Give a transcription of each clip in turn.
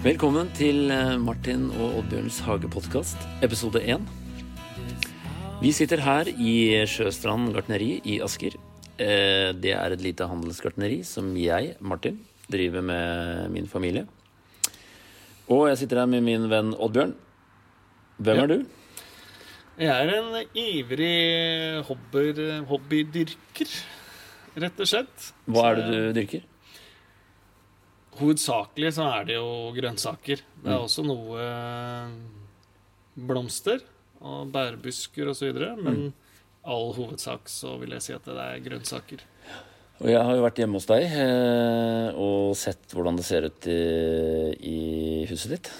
Velkommen til eh, Martin og Oddbjørns hagepodkast, episode én. Vi sitter her i Sjøstrand gartneri i Asker. Eh, Det er et lite handelsgartneri som jeg, Martin, driver med min familie. Og jeg sitter her med min venn Oddbjørn. Hvem Ja. er du? Jeg er en ivrig hobbydyrker, rett og slett. Hva er det du dyrker? Hovedsakelig så er det jo grønnsaker. Det er Mm. også noe eh, blomster og bærbusker osv. Men Mm. all hovedsak så vil jeg si at det er grønnsaker. Og jeg har jo vært hjemme hos deg eh, og sett hvordan det ser ut i, i huset ditt.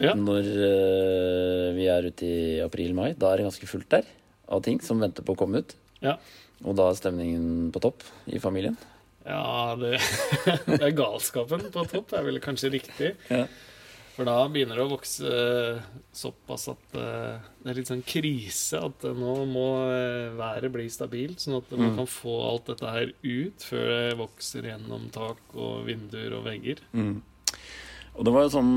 Ja. Når eh, vi er ute i april-mai, da er det ganske fullt der av ting som venter på å komme ut. Ja. Og da er stemningen på topp i familien. Ja, det, det er galskapen på topp, er vel kanskje riktig. Ja. For da begynner det å vokse eh, såpass at eh, det er litt sånn krise. At nå må eh, været bli stabilt, sånn at man Mm. kan få alt dette her ut før det vokser gjennom tak og vinduer og vegger. Mm. Og det var jo sånn,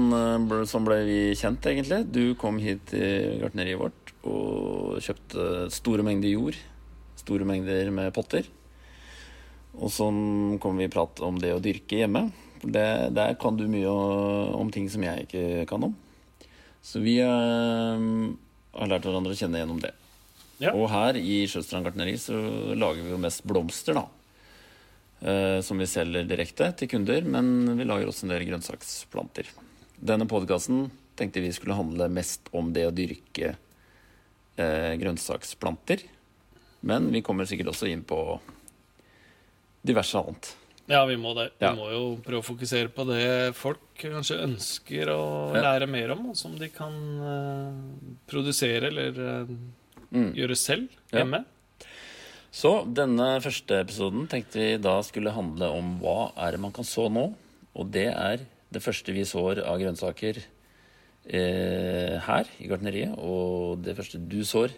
sånn ble vi kjent, egentlig. Du kom hit til gartneriet vårt og kjøpte store mengder jord. Store mengder med potter. Og så kommer vi i prat om det å dyrke hjemme. Det, der kan du mye om ting som jeg ikke kan om. Så vi eh, har lært hverandre å kjenne gjennom det. Ja. Og her i Sjøstrand gartneri så lager vi jo mest blomster, da. Eh, som vi selger direkte til kunder, men vi lager også en del grønnsaksplanter. Denne podkasten tenkte vi skulle handle mest om det å dyrke eh, grønnsaksplanter. Men vi kommer sikkert også inn på diverse annet. Ja, vi må det. Ja. Vi må jo prøve å fokusere på det folk kanskje ønsker å Ja. lære mer om, og som de kan uh, produsere eller uh, Mm. gjøre selv Ja. hjemme. Så denne første episoden tenkte vi da skulle handle om hva er det man kan så nå. Og det er det første vi sår av grønnsaker eh, her i gartneriet. Og det første du sår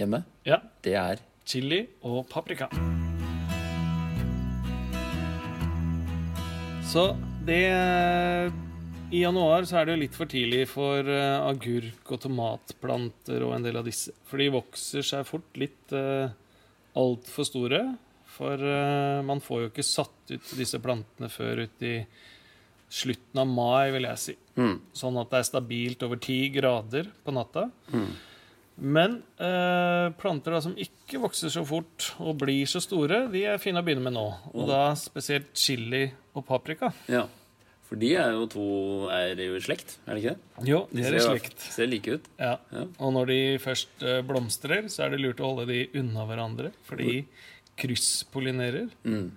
hjemme, Ja. det er Chili og paprika. Så det I januar så er det jo litt for tidlig for uh, agurk og tomatplanter og en del av disse. For de vokser seg fort litt uh, altfor store. For uh, man får jo ikke satt ut disse plantene før uti slutten av mai, vil jeg si. mm. Sånn at det er stabilt over ti grader på natta. Mm. Men eh, planter da som ikke vokser så fort og blir så store, de er fine å begynne med nå. Og da spesielt chili og paprika. Ja. For de er jo to er jo i slekt, er det ikke det? Jo, de er i slekt. Ser like ut. Ja. Ja. Og når de først eh, blomstrer, så er det lurt å holde de unna hverandre, for de krysspollinerer. Mm.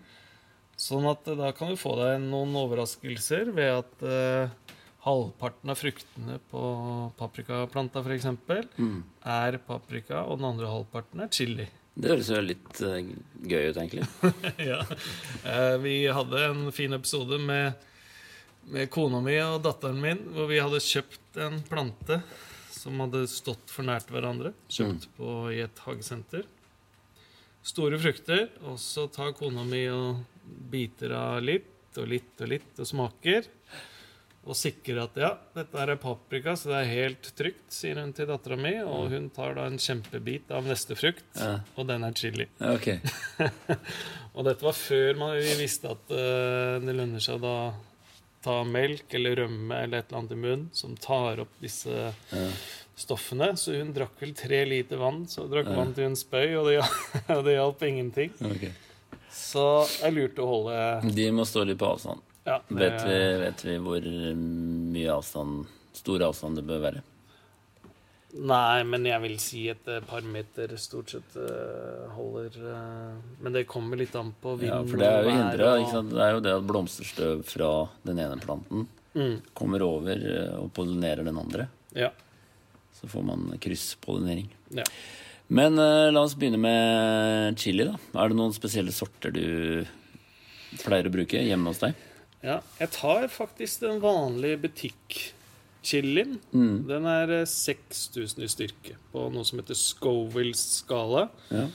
Sånn at eh, da kan du få deg noen overraskelser ved at eh, halvparten av fruktene på paprikaplanta f.eks. Mm. er paprika, og den andre halvparten er chili. Det høres jo litt uh, gøy ut, egentlig. ja. Uh, Vi hadde en fin episode med, med kona mi og datteren min, hvor vi hadde kjøpt en plante som hadde stått for nært hverandre. Kjøpt på, i et hagesenter. Store frukter, og så tar kona mi og biter av litt og litt og litt og smaker. Og sikrer at ja, dette er paprika, så det er helt trygt, sier hun til dattera mi. Og hun tar da en kjempebit av neste frukt, Ja. og den er chili. Ja, ok. Og dette var før man, vi visste at uh, det lønner seg å da ta melk eller rømme eller et eller annet i munnen som tar opp disse Ja. stoffene. Så hun drakk vel tre liter vann, så drakk vann til hun spøy, og det, og det hjalp ingenting. ok. Så jeg lurte å holde De må stå litt på avstand. Ja, det- Vet vi, vet vi hvor mye avstand, stor avstand det bør være? Nei, men jeg vil si et eh, par meter stort sett eh, holder eh, Men det kommer litt an på vind Ja, for det er jo hindra. og-? Det er jo det at blomsterstøv fra den ene planten Mm, kommer over eh, og pollinerer den andre. ja, Så får man krysspollinering. ja. Men uh, la oss begynne med chili, da. Er det noen spesielle sorter du pleier å bruke hjemme hos deg? Ja. Jeg tar faktisk den vanlige butikk-chilien. Mm. Den er eh, 6000 i styrke på noe som heter Scoville-skala. Ja.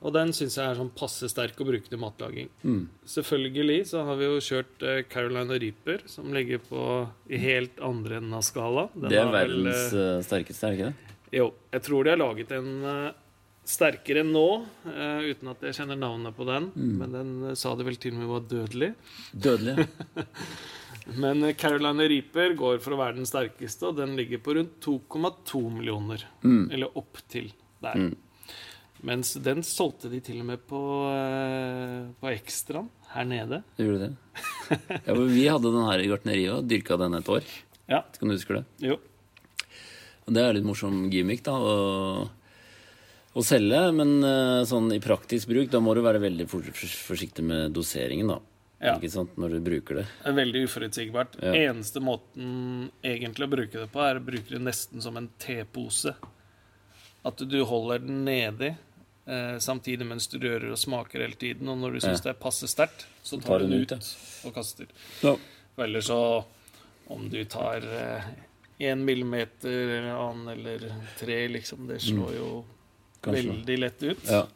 Og den syns jeg er sånn passe sterk å bruke til matlaging. Mm. Selvfølgelig så har vi jo kjørt eh, Carolina Reaper, som ligger på i helt andre enden av skala. Den Det er har vel, verdens eh, eh, sterkeste, er det ikke det? Jo, jeg tror de har laget en eh, sterkere nå, uh, uten at jeg kjenner navnet på den. Mm. Men den uh, sa det vel til og med var dødelig. Dødelig. Men Caroline Reaper går for å være den sterkeste, og den ligger på rundt 2,2 millioner. Mm. Eller opp til der. Mm. Mens den solgte de til og med på, uh, på Ekstraen her nede. Gjorde du det? Ja, for vi hadde den her i gartneriet og dyrka den et år. Ja. Kan du huske det? Jo. Det er litt morsom gimmick, da. Å, å selge, men eh, sånn i praktisk bruk, da må du være veldig for, for, forsiktig med doseringen, da. Ja. Ikke sant? Når du bruker det. Det er veldig uforutsigbart. Ja. Eneste måten egentlig å bruke det på, er å bruke det nesten som en tepose. At du holder den nedi eh, samtidig mens du rører og smaker hele tiden. Og når du syns Ja. det er passe sterkt, så tar tar du den ut, ut og kaster. Ja. Eller så Om du tar én millimeter eller annen eller tre, liksom, det slår jo Mm. Kanskje. veldig lett ut. Ja.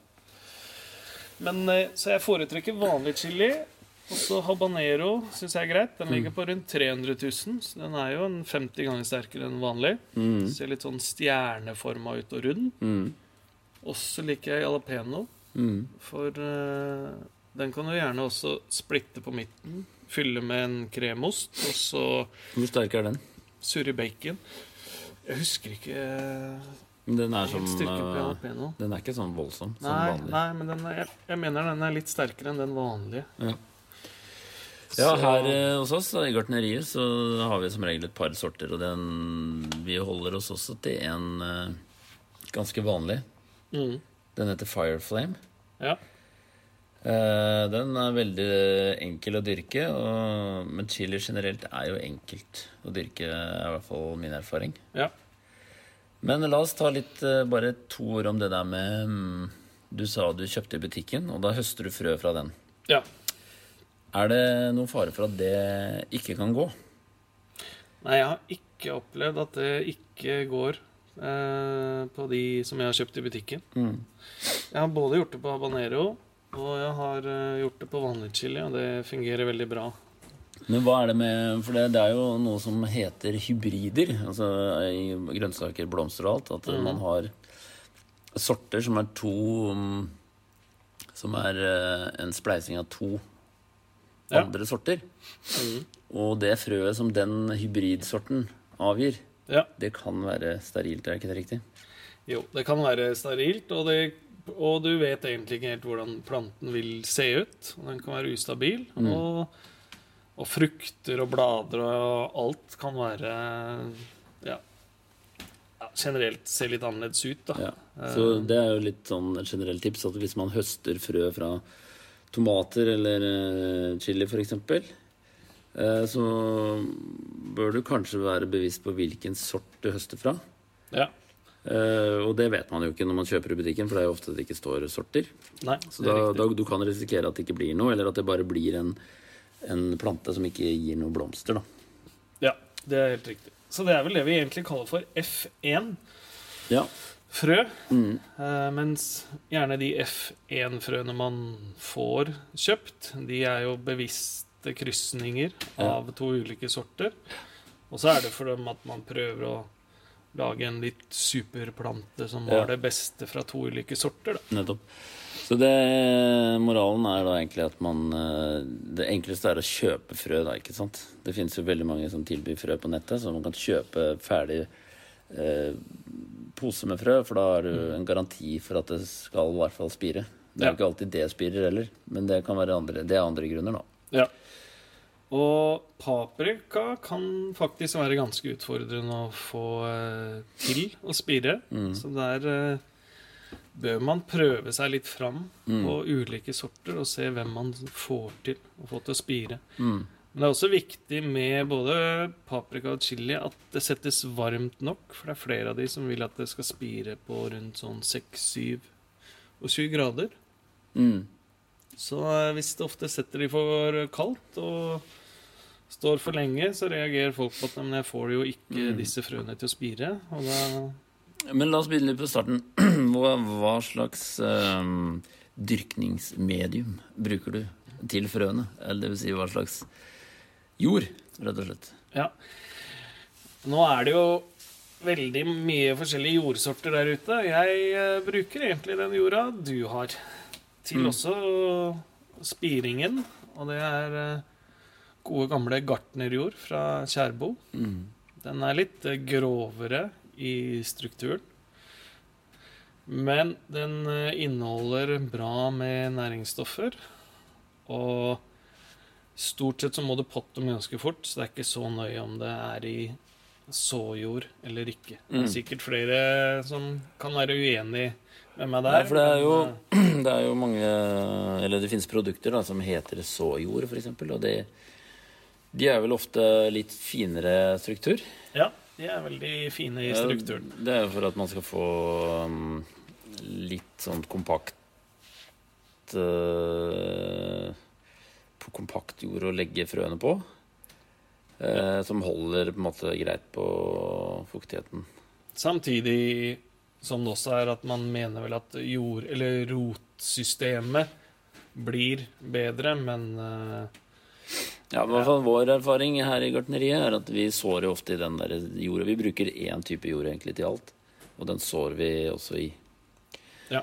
Men, eh, så jeg foretrekker vanlig chili. Og så habanero syns jeg er greit. Den Mm. ligger på rundt 300 000. Så den er jo en 50 ganger sterkere enn vanlig. Mm. Ser litt sånn stjerneforma ut og rund. Mm. Og så liker jeg jalapeño. Mm. for uh, den kan du gjerne også splitte på midten. Fylle med en kremost, og så Hvor sterk er den? surre bacon. Jeg husker ikke eh, Den er som styrke på eh. Den er ikke sånn voldsom som Nei, vanlig. nei, men den er, jeg, jeg mener den er litt sterkere enn den vanlige. Ja. Ja, her eh, hos oss i gartneriet så har vi som regel et par sorter, og den, vi holder oss også til en eh, ganske vanlig. Mm. Den heter Fireflame. Ja. Eh, den er veldig enkel å dyrke, og, men chili generelt er jo enkelt å dyrke, er i hvert fall min erfaring. Ja. Men la oss ta litt, eh, bare to ord om det der med mm, Du sa du kjøpte i butikken, og da høster du frø fra den. ja. Er det noen fare for at det ikke kan gå? Nei, jeg har ikke opplevd at det ikke går eh, på de som jeg har kjøpt i butikken. Mm. Jeg har både gjort det på habanero, og jeg har eh, gjort det på vanlig chili, og det fungerer veldig bra. Men hva er det med For det, det er jo noe som heter hybrider. Altså i grønnsaker, blomster og alt. At mm. man har sorter som er to mm, Som er eh, en spleising av to Ja. andre sorter. Mm. Og det frøet som den hybridsorten avgir, Ja. det kan være sterilt, er ikke det riktig? Jo, det kan være sterilt, og, det, og du vet egentlig ikke helt hvordan planten vil se ut. Den kan være ustabil. Mm. Og, og frukter og blader og alt kan være ja, ja, generelt se litt annerledes ut, da. Ja. Så det er jo litt sånn et generelt tips at hvis man høster frø fra tomater eller eh, chili f.eks., eh, så bør du kanskje være bevisst på hvilken sort du høster fra. Ja. Uh, og det vet man jo ikke når man kjøper i butikken, for det er jo ofte det ikke står sorter. Nei, Så da, da du kan risikere at det ikke blir noe, eller at det bare blir en, en plante som ikke gir noe blomster. da. Ja, det er helt riktig. Så det er vel det vi egentlig kaller for F1. Ja. Frø. Mm. Eh, mens gjerne de F1-frøene man får kjøpt, de er jo bevisste krysninger av to ulike sorter. Og så er det for dem at man prøver å lage en litt superplante som har det beste fra to ulike sorter. Da. Nettopp. Så det, moralen er da egentlig at man eh, Det enkleste er å kjøpe frø, da, ikke sant. Det finnes jo veldig mange som tilbyr frø på nettet, så man kan kjøpe ferdig eh, pose med frø, for da har du en garanti for at det skal i hvert fall spire. Det er Ja. ikke alltid det spirer heller, men det kan være andre, det er andre grunner, da. Ja. Og paprika kan faktisk være ganske utfordrende å få eh, til å spire. Mm. Så der eh, bør man prøve seg litt fram Mm. på ulike sorter og se hvem man får til å få til å spire. Mm. Men det er også viktig med både paprika og chili at det settes varmt nok, for det er flere av de som vil at det skal spire på rundt sånn 6-7 og 20 grader. Mm. Så eh, hvis det ofte setter de for kaldt og står for lenge, så reagerer folk på at «Nei, men jeg får jo ikke Mm. disse frøene til å spire. Og da Men la oss begynne litt på starten. Hva, hva slags eh, dyrkningsmedium bruker du til frøene? Eller det vil si hva slags jord, rett og slett? Ja. Nå er det jo veldig mye forskjellige jordsorter der ute. Jeg eh, bruker egentlig den jorda du har, til Mm. også spiringen. Og det er eh, gode, gamle gartnerjord fra Kjærbo. Mm. Den er litt eh, grovere i strukturen. Men den eh, inneholder bra med næringsstoffer. Og stort sett så må du potte dem ganske fort, så det er ikke så nøye om det er i såjord eller ikke. Det Mm. er sikkert flere som kan være uenig med meg der. Nei, for det er jo, eh, det er jo mange Eller det finnes produkter da, som heter såjord, f.eks. Og de, de er vel ofte litt finere struktur. Ja, de er veldig fine i strukturen. Det er for at man skal få um, litt sånn kompakt uh, På kompakt jord å legge frøene på. Uh, som holder på en måte greit på fuktigheten. Samtidig som det også er at man mener vel at jord- eller rotsystemet blir bedre, men eh, Ja, i hvert fall Vår erfaring her i gartneriet er at vi sår jo ofte i den der jorda. Vi bruker én type jord egentlig til alt, og den sår vi også i. Ja.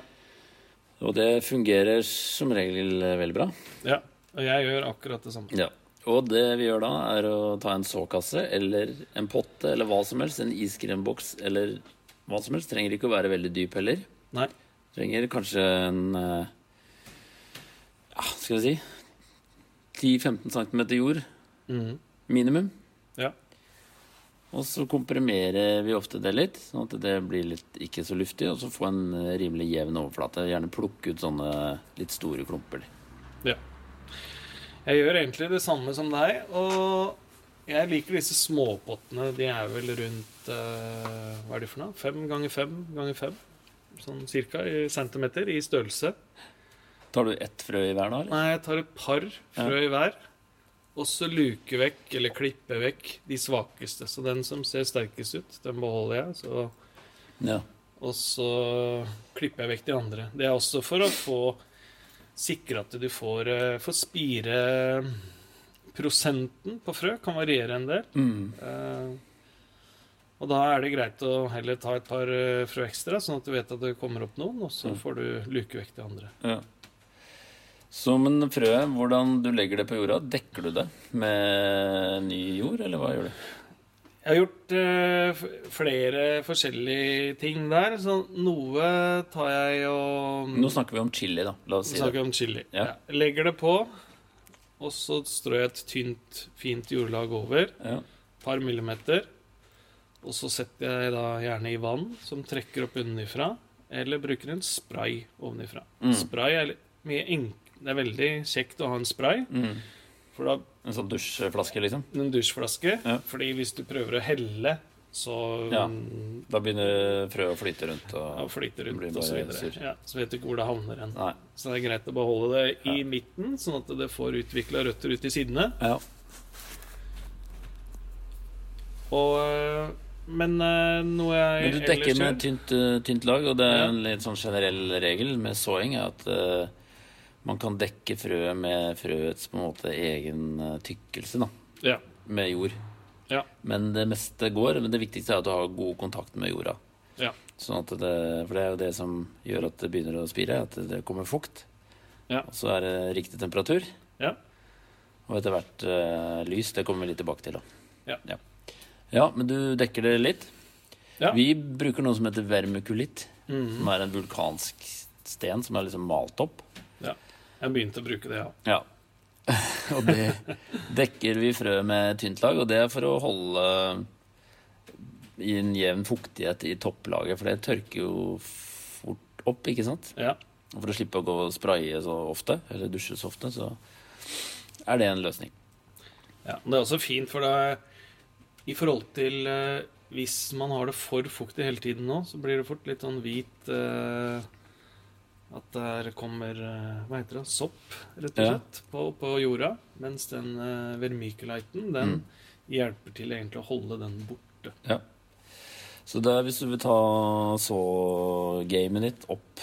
Og det fungerer som regel veldig bra. ja. Og jeg gjør akkurat det samme. Ja. Og det vi gjør da, er å ta en såkasse eller en potte eller hva som helst, en iskremboks eller hva som helst. Trenger ikke å være veldig dyp heller. Nei. Trenger kanskje en eh, Ja, skal vi si 10-15 cm jord mm. minimum. Ja. Og så komprimerer vi ofte det litt, sånn at det blir litt ikke så luftig, og så få en rimelig jevn overflate. Gjerne plukke ut sånne litt store klumper. ja. Jeg gjør egentlig det samme som deg, og jeg liker disse småpottene. De er vel rundt eh, Hva er de for noe? Fem ganger fem ganger fem? Sånn cirka i centimeter i størrelse. Tar du ett frø i hver da, eller? Nei, jeg tar et par frø i hver. Og så luke vekk, eller klippe vekk, de svakeste. Så den som ser sterkest ut, den beholder jeg. Så, Ja. og så klipper jeg vekk de andre. Det er også for å få sikre at du får, eh, får spire Prosenten på frø kan variere en del. Mm. Eh, og da er det greit å heller ta et par eh, frø ekstra, sånn at du vet at det kommer opp noen, og så Mm. får du luke vekk de andre. Ja. Så en frø, hvordan du legger det på jorda, dekker du det med ny jord, eller hva gjør du? Jeg har gjort uh, flere forskjellige ting der. Så noe tar jeg og Nå snakker vi om chili, da. La oss si snakker det. om chili. Ja. Ja. Legger det på, og så strør jeg et tynt, fint jordlag over. Ja. Par millimeter. Og så setter jeg da gjerne i vann som trekker opp unnifra. Eller bruker en spray ovenifra. Mm. Spray er mye enk... Det er veldig kjekt å ha en spray, Mm. for da En sånn dusjflaske, liksom? en dusjflaske. Ja. Fordi hvis du prøver å helle, så Ja. mm, Da begynner frøet å flyte rundt. ja, Og... Det blir rundt og så videre. Ja, så vet du ikke hvor det havner hen. Nei. Så det er greit å beholde det i midten, sånn at det får utvikla røtter ut i sidene. Ja. Og, øh, men øh, noe jeg Men du dekker med tynt, eh, tynt lag, og det er Ja. en litt sånn generell regel med såing er at eh, man kan dekke frøet med frøets på en måte egen eh, tykkelse, da, Ja. med jord. Ja. Men det meste går. Men det viktigste er at du har god kontakt med jorda. Ja. Sånn at det, for det er jo det som gjør at det begynner å spire, at det kommer fukt. Ja. Og så er det riktig temperatur. Ja. Og etter hvert uh, lys. Det kommer vi litt tilbake til. da. Ja. ja. Ja, men du dekker det litt. Ja. Vi bruker noe som heter vermikulitt. Mhm. Som er en vulkansk sten som er liksom malt opp. Jeg begynte å bruke det, ja. Ja. og det dekker vi frø med tynt lag, og det er for å holde i en jevn fuktighet i topplaget, for det tørker jo fort opp, ikke sant? ja. Og for å slippe å gå og spraye så ofte, eller dusje så ofte, så er det en løsning. ja. Det er også fint, for det er i forhold til øh, Hvis man har det for fuktig hele tiden nå, så blir det fort litt sånn hvit øh, At der kommer øh, Hva heter det? Sopp, rett og Ja. slett, på, på jorda. Mens den uh, vermiculiten, den Mm. hjelper til egentlig å holde den borte. Ja. Så det er hvis du vil ta så gamet ditt opp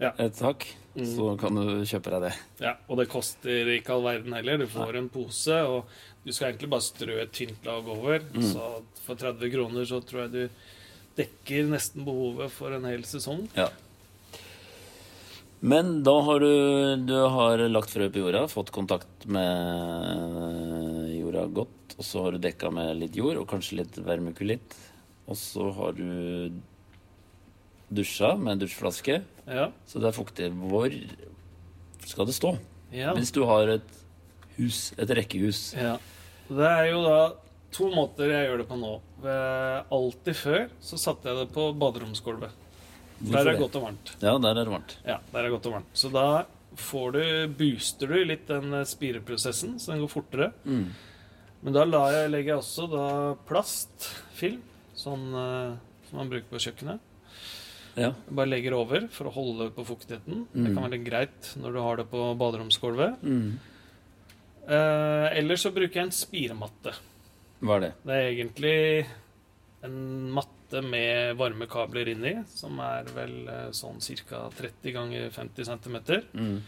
Ja. et hakk, så kan du kjøpe deg det. Ja, Og det koster ikke all verden heller. Du får en pose, og du skal egentlig bare strø et tynt lag over. Så for 30 kroner så tror jeg du dekker nesten behovet for en hel sesong. Ja. Men da har du, du har lagt frø på jorda, fått kontakt med jorda godt, og så har du dekka med litt jord og kanskje litt vermikulitt. Og så har du dusja med en dusjflaske, Ja. så det er fuktig. Hvor skal det stå? ja. Hvis du har et hus, et rekkehus. Ja. Det er jo da to måter jeg gjør det på nå. Alltid før så satte jeg det på baderomsgulvet. Der er det det? godt og varmt. Ja, der er det varmt. Ja, der er godt og varmt. Så da får du, booster du litt den eh, spireprosessen, så den går fortere. Mm. Men da la jeg, legger jeg også da plastfilm, sånn eh, som man bruker på kjøkkenet. Ja. Bare legger over for å holde på fuktigheten. Det Mm. kan være greit når du har det på baderomsgulvet. Mm. Eh, eller så bruker jeg en spirematte. Hva er det? Det er egentlig en matte med varmekabler inni, som er vel eh, sånn ca. 30 ganger 50 cm. Mm.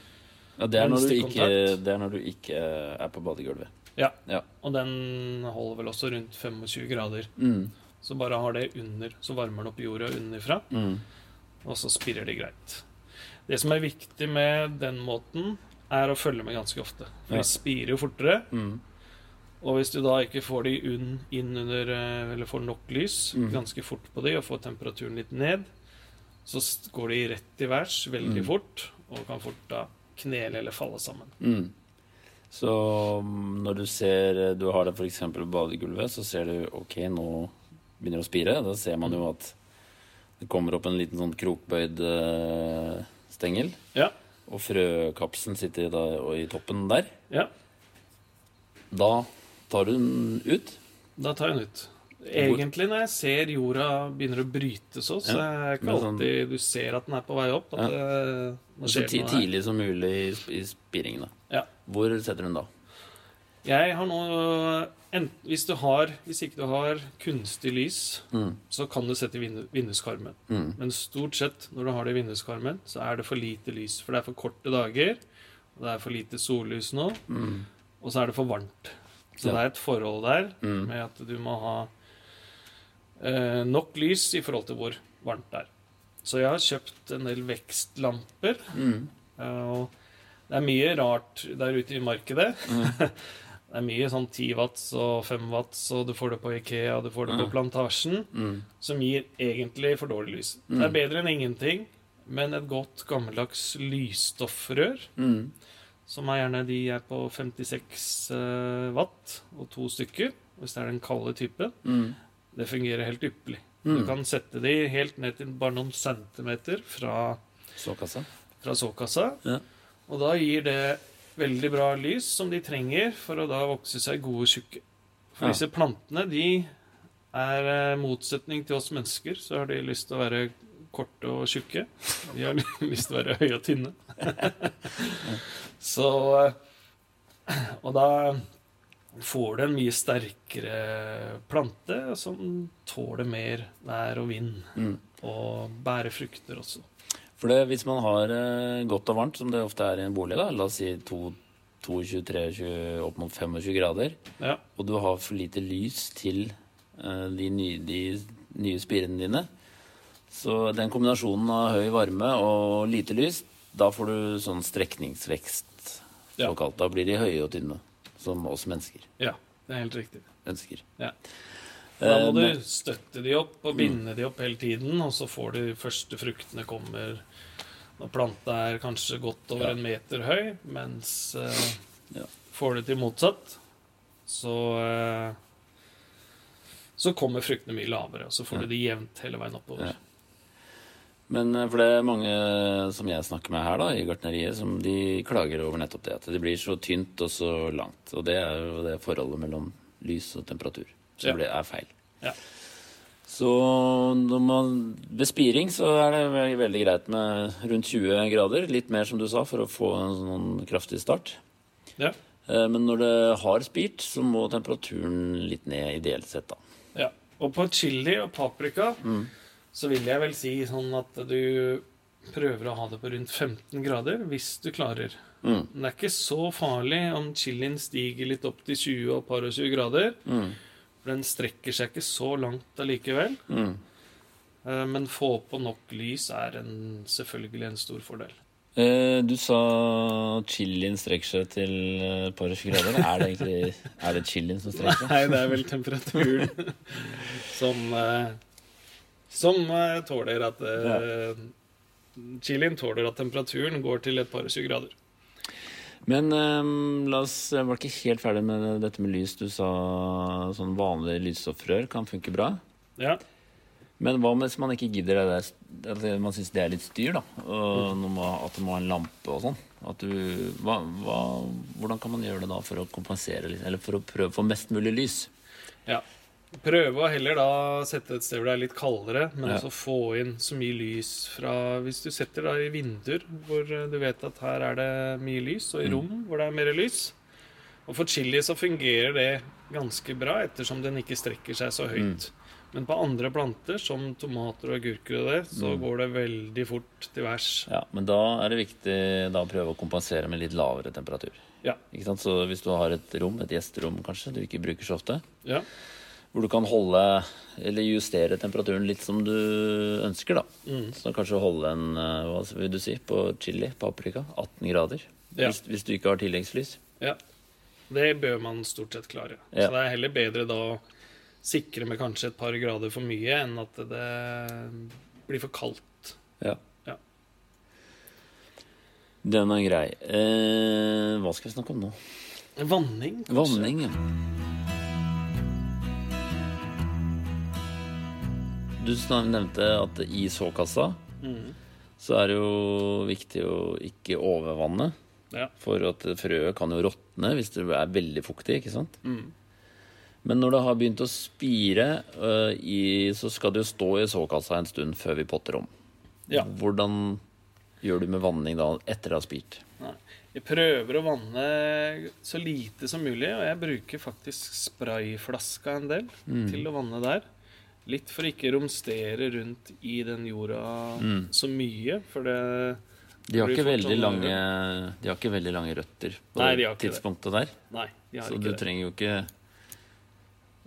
Ja, det er, når du ikke, det er når du ikke er på badegulvet. Ja. Ja. Og den holder vel også rundt 25 grader. Mm. Så bare har det under, så varmer den opp jorda underfra, Mm. og så spirrer det greit. Det som er viktig med den måten, er å følge med ganske ofte. For Ja. de spirer jo fortere. Mm. Og hvis du da ikke får de unn, inn under eh, Eller får nok lys Mm. ganske fort på de og får temperaturen litt ned, så går de rett i værs veldig Mm. fort og kan fort da knele eller falle sammen. Mm. Så når du ser Du har det f.eks. på badegulvet, så ser du ok, nå begynner det å spire. Da ser man jo at det kommer opp en liten sånn krokbøyd eh, stengel. Ja. Og frøkapselen sitter da i toppen der. Ja, Da tar du den ut. da tar jeg den ut. Egentlig når jeg ser jorda begynner å bryte så, så Ja, er det ikke sånn- alltid du ser at den er på vei opp. At Ja. det, Så tidlig som mulig i, i spiringen. da. Ja. Hvor setter du den da? Jeg har nå hvis, du har, hvis ikke du har kunstig lys, Mm. så kan du sette i vindu, vinduskarmen. Mm. Men stort sett når du har det i vinduskarmen, så er det for lite lys. For det er for korte dager, og det er for lite sollys nå, Mm. og så er det for varmt. Så det er et forhold der Mm. med at du må ha eh, nok lys i forhold til hvor varmt det er. Så jeg har kjøpt en del vekstlamper. Mm. eh, Og det er mye rart der ute i markedet. Mm. Det er mye sånn 10 watts og 5 watts, og du får det på Ikea, du får det på Mm. Plantasjen Mm. som gir egentlig for dårlig lys. Mm. Det er bedre enn ingenting, men et godt gammeldags lysstoffrør, Mm. Som er gjerne de er på 56 eh, watt, og to stykker, hvis det er den kalde typen, Mm. det fungerer helt ypperlig. Mm. Du kan sette de helt ned til bare noen centimeter fra, Såkassa. fra såkassa, Ja. og da gir det veldig bra lys som de trenger for å da vokse seg gode tjukke. For Ja. disse plantene, de er eh, motsetning til oss mennesker, så har de lyst til å være korte og tjukke. De har lyst til å være høye og tynne. så eh, Og da får du en mye sterkere plante som tåler mer vær og vind. Mm. Og bærer frukter også. For det, hvis man har eh, godt og varmt, som det ofte er i en bolig, da, la oss si 22-23, opp mot 25 grader, Ja. og du har for lite lys til eh, de, nye, de nye spirene dine, så den kombinasjonen av høy varme og lite lys, da får du sånn strekningsvekst, Ja. såkalt. Da blir de høye og tynne, som oss mennesker ja, det er helt riktig. ønsker. Ja. Da må Eh, du støtte de opp og binde de opp hele tiden, og så får de første fruktene kommer når planta er kanskje godt over Ja. en meter høy, mens eh, Ja. får du til motsatt, så eh, så kommer fruktene mye lavere, og så får du de jevnt hele veien oppover. Men eh, for det er mange som jeg snakker med her da, i gartneriet, som de klager over nettopp det. At det blir så tynt og så langt. Og det er jo det forholdet mellom lys og temperatur som Ja. er feil. Ja. Så når man, ved spiring så er det veldig greit med rundt 20 grader. Litt mer, som du sa, for å få en sånn kraftig start. Ja. Eh, Men når det har spirt, så må temperaturen litt ned ideelt sett, da. Ja. Og på chili og paprika Mm. Så vil jeg vel si sånn at du prøver å ha det på rundt 15 grader hvis du klarer. Mm. Men det er ikke så farlig om chilien stiger litt opp til 20 og par og 20 grader. Mm. For den strekker seg ikke så langt allikevel. Mm. Eh, Men få på nok lys er en, selvfølgelig en stor fordel. Eh, du sa chilien strekker seg til eh, et par og 20 grader. Er det egentlig er det chilien som strekker seg? Nei, det er vel temperaturen som eh, Som uh, tåler at uh, Chilien tåler at temperaturen går til et par og 20 grader. Men um, la oss Jeg var ikke helt ferdig med dette med lys. Du sa sånn vanlige lysstoffrør kan funke bra. Ja. Men hva hvis man ikke gidder det der at Man syns det er litt styr, da. Og mm. at det må ha en lampe og sånn. Du, hva, hva, hvordan kan man gjøre det da for å kompensere? Eller for å prøve å få mest mulig lys? ja. Prøve å heller da sette et sted hvor det er litt kaldere, men Ja. også få inn så mye lys fra Hvis du setter da i vinduer hvor eh, du vet at her er det mye lys, og i Mm. rom hvor det er mer lys. Og for chili så fungerer det ganske bra, ettersom den ikke strekker seg så høyt. Men på andre planter, som tomater og agurker og det, så Mm. går det veldig fort til værs. Ja, Men da er det viktig da å prøve å kompensere med litt lavere temperatur. Ja. Ikke sant? Så hvis du har et rom, et gjesterom kanskje, du ikke bruker så ofte, Ja. Hvor du kan holde eller justere temperaturen litt som du ønsker, da. Mm. Så kanskje holde en eh, hva vil du si, på chili, paprika, 18 grader. Ja. Hvis, hvis du ikke har tilleggslys. ja. Det bør man stort sett klare. Ja. Så det er heller bedre da å sikre med kanskje et par grader for mye enn at det blir for kaldt. Ja. Ja. Den er grei. Eh, hva skal vi snakke om nå? Vanning, kanskje. Vanning, ja. Du nevnte at i såkassa Mm. så er det jo viktig å ikke overvanne. Ja. For at frøet kan jo råtne hvis det er veldig fuktig, ikke sant? Mm. Men når det har begynt å spire, uh, i, så skal det jo stå i såkassa en stund før vi potter om. Ja. Hvordan gjør du med vanning da etter det har spirt? Nei. Jeg prøver å vanne så lite som mulig, og jeg bruker faktisk sprayflaska en del Mm. til å vanne der. Litt for ikke romstere rundt i den jorda Mm. så mye, for det De har, ikke veldig sånn- lange, de har ikke veldig lange røtter på Nei, de det tidspunktet der. Nei, de har Så ikke du det. trenger jo ikke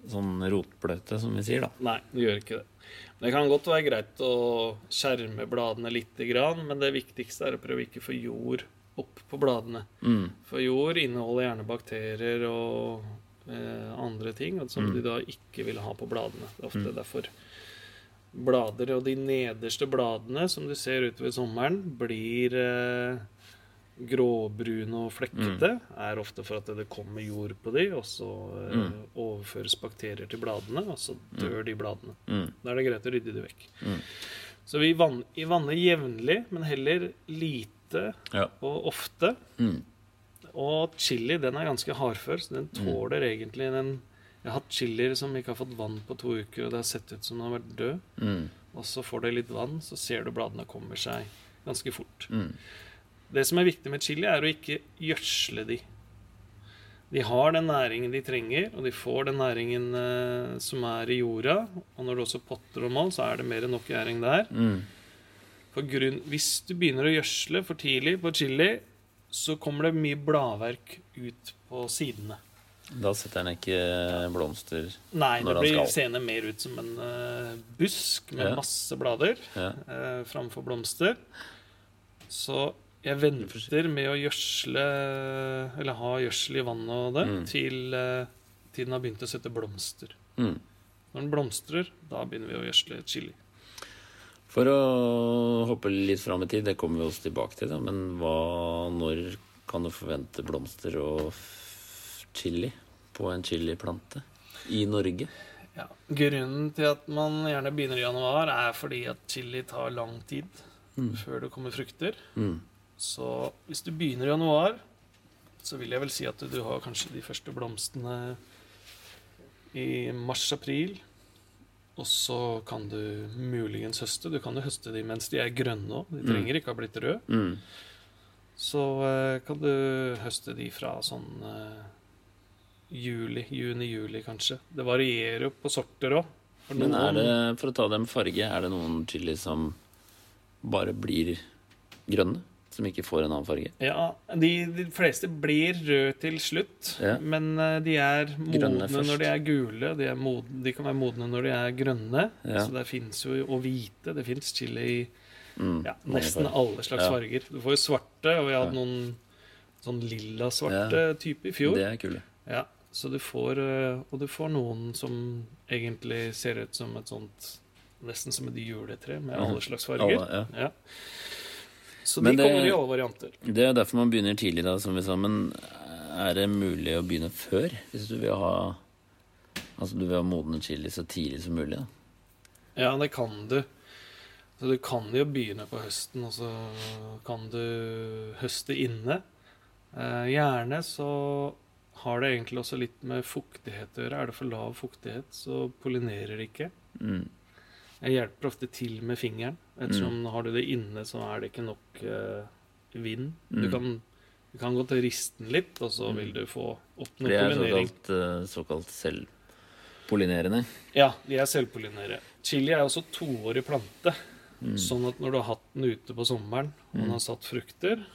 sånn rotbløte, som vi sier, da. Nei, du gjør ikke det. Det kan godt være greit å skjerme bladene lite grann, men det viktigste er å prøve ikke å få jord opp på bladene. Mm. For jord inneholder gjerne bakterier og eh, andre ting som Mm. de da ikke vil ha på bladene. Det er ofte derfor blader og de nederste bladene som du ser utover sommeren, blir eh, gråbrune og flekkete. Er ofte for at det kommer jord på de, og så eh, Mm. overføres bakterier til bladene, og så dør de bladene. Mm. Da er det greit å rydde de vekk. Mm. Så vi vann, vi vanner jevnlig, men heller lite Ja. og ofte. Mm. Og chili den er ganske hardfør, så den tåler egentlig den Jeg har hatt chilier som ikke har fått vann på to uker, og det har sett ut som den har vært død. Mm. Og så får det litt vann, så ser du bladene kommer seg ganske fort. Mm. Det som er viktig med chili, er å ikke gjødsle de. De har den næringen de trenger, og de får den næringen eh, som er i jorda. Og når du også potter og mål, så er det mer enn nok gjæring der. Mm. For grunn, hvis du begynner å gjødsle for tidlig på chili, så kommer det mye bladverk ut på sidene. Da setter den ikke blomster Nei, Når det han blir skal. seende mer ut som en uh, busk med Ja. masse blader ja. uh, framfor blomster. Så jeg venter med å gjødsle Eller ha gjødsel i vannet og det Mm. til, uh, tiden har begynt å sette blomster. Mm. Når den blomstrer, da begynner vi å gjødsle chili. For å hoppe litt fram i tid, det kommer vi oss tilbake til, da. men hva, når kan du forvente blomster og chili på en chiliplante i Norge? Ja. Grunnen til at man gjerne begynner i januar, er fordi at chili tar lang tid Mm. før det kommer frukter. Mm. Så hvis du begynner i januar, så vil jeg vel si at du har kanskje de første blomstene i mars-april. Og så kan du muligens høste. Du kan jo høste de mens de er grønne òg. De Mm. trenger ikke ha blitt røde. Mm. Så uh, kan du høste de fra sånn uh, juli, juni-juli kanskje. Det varierer jo på sorter òg. Men er det, for å ta det med farge, er det noen chili som bare blir grønne? Som ikke får en annen farge? Ja, de, de fleste blir røde til slutt, Ja. men eh, de er modne når de er gule. De, er modne, de kan være modne når de er grønne. Ja. Så det fins jo Og hvite. Det fins chili i Mm, ja, nesten alle slags farger. Du får jo svarte, og vi hadde noen sånn lilla-svarte type i fjor. Det er kule. Ja, så du får eh, Og du får noen som egentlig ser ut som et sånt Nesten som et juletre med alle slags farger. Alle, ja. Så de det- kommer i alle varianter. Det er derfor man begynner tidlig, da, som vi sa. Men er det mulig å begynne før? Hvis du vil ha Altså du vil ha modne chili så tidlig som mulig? da Ja, det kan du. Så du kan jo begynne på høsten, og så kan du høste inne. Eh, gjerne så har det egentlig også litt med fuktighet å gjøre. Er det for lav fuktighet, så pollinerer det ikke. Mm. Jeg hjelper ofte til med fingeren. Ettersom har du det inne, så er det ikke nok uh, vind. Du Mm. kan, du kan godt riste den litt, og så Mm. vil du få opp noe det er pollinering. såkalt, eh, såkalt selvpollinerende. Ja, de er selvpollinerende. Chili er også toårig plante. Mm. Sånn at når du har hatt den ute på sommeren, og den Mm. har satt frukter,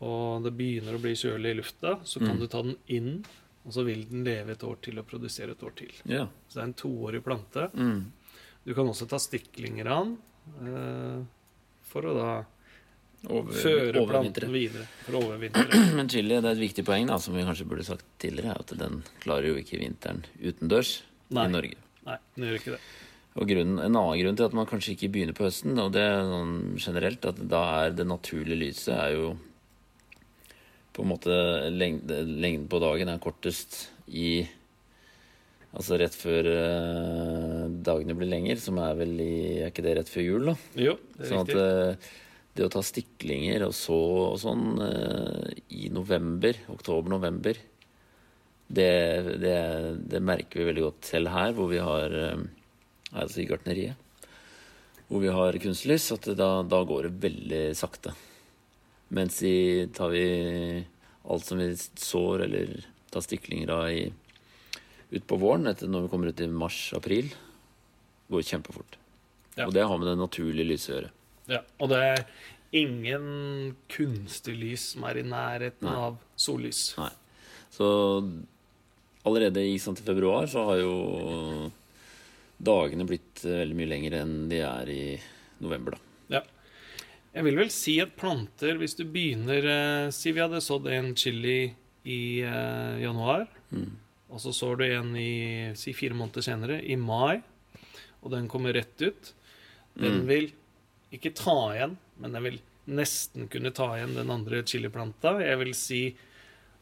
og det begynner å bli kjølig i lufta, så kan Mm. du ta den inn, og så vil den leve et år til og produsere et år til. Ja. Så det er en toårig plante. Mm. Du kan også ta stiklinger av den eh, for å da Over, føre planten videre. For overvintre. Men chili, det er et viktig poeng, da, som vi kanskje burde sagt tidligere, er at den klarer jo ikke vinteren utendørs Nei. i Norge. Nei, den gjør ikke det. Og grunnen, En annen grunn til at man kanskje ikke begynner på høsten, og det er sånn generelt, at da er det naturlige lyset er jo på en måte lengde, Lengden på dagen er kortest i Altså rett før eh, dagene blir lenger, som er vel i Er ikke det rett før jul, da? Jo, det er Sånn at riktig. eh, det å ta stiklinger og så og sånn eh, i november, oktober-november, det, det, det merker vi veldig godt selv her, hvor vi har eh, Altså i gartneriet. Hvor vi har kunstlys, at da, da går det veldig sakte. Mens i, tar vi alt som vi sår eller tar stiklinger av i, ut på våren, etter når vi kommer ut i mars-april, går kjempefort. Ja. Og det har med det naturlige lyset å gjøre. Ja, og det er ingen kunstig lys som er i nærheten Nei. av sollys. Nei. Så allerede i sant, februar så har jo dagene blitt eh, veldig mye lengre enn de er i november, da. Ja. Jeg vil vel si at planter, hvis du begynner eh, Si vi hadde sådd en chili i eh, januar, Mm. og så sår du en i si fire måneder senere, i mai, og den kommer rett ut. Den Mm. vil ikke ta igjen, men den vil nesten kunne ta igjen den andre chiliplanta. Jeg vil si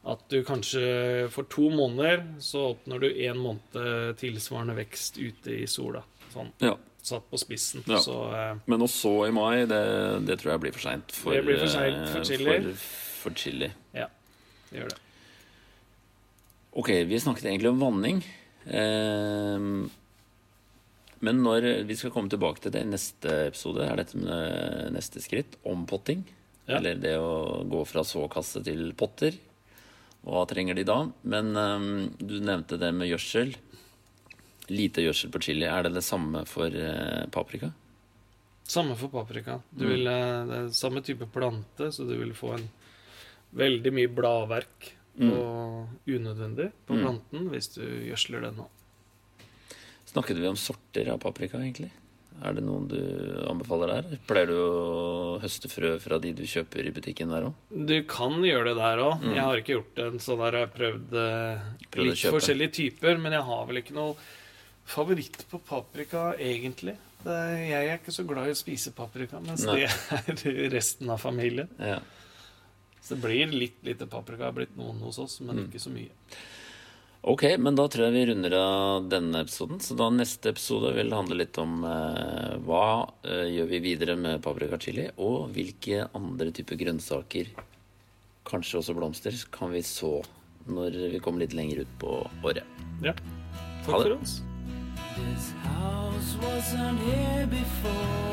at du kanskje for to måneder så oppnår du en måned tilsvarende vekst ute i sola. Sånn Ja. satt på spissen. Ja. Så eh, Men også i mai, det, det tror jeg blir for seint for, Det blir for sent for eh, chili. For, for chili. det gjør det. Ok, vi snakket egentlig om vanning. Ehm, men når vi skal komme tilbake til det i neste episode, er dette med neste skritt ompotting. Ja. Eller det å gå fra såkasse til potter. Hva trenger de da? Men um, du nevnte det med gjødsel. Lite gjødsel på chili. Er det det samme for uh, paprika? Samme for paprika. Du Mm. vil, eh, det er samme type plante, så du vil få en veldig mye bladverk og unødvendig på Mm. planten hvis du gjødsler den nå. Snakket vi om sorter av paprika, egentlig? Er det noen du anbefaler der? Pleier du å høste frø fra de du kjøper i butikken der òg? Du kan gjøre det der òg. Mm. Jeg har ikke gjort det. Så der har jeg prøvd eh, Prøvd litt forskjellige typer, men jeg har vel ikke noe favoritt på paprika, egentlig. Det, jeg er ikke så glad i å spise paprika, mens Nei. det er resten av familien. Ja. Så det blir litt lite paprika. Det har blitt noen hos oss, men Mm. ikke så mye. Ok, men da tror jeg vi runder av denne episoden. Så da neste episode vil handle litt om eh, hva eh, gjør vi videre med paprika chili, og hvilke andre typer grønnsaker, kanskje også blomster, kan vi så når vi kommer litt lenger ut på året. Ja. Ha Takk det. for oss. This house wasn't here before.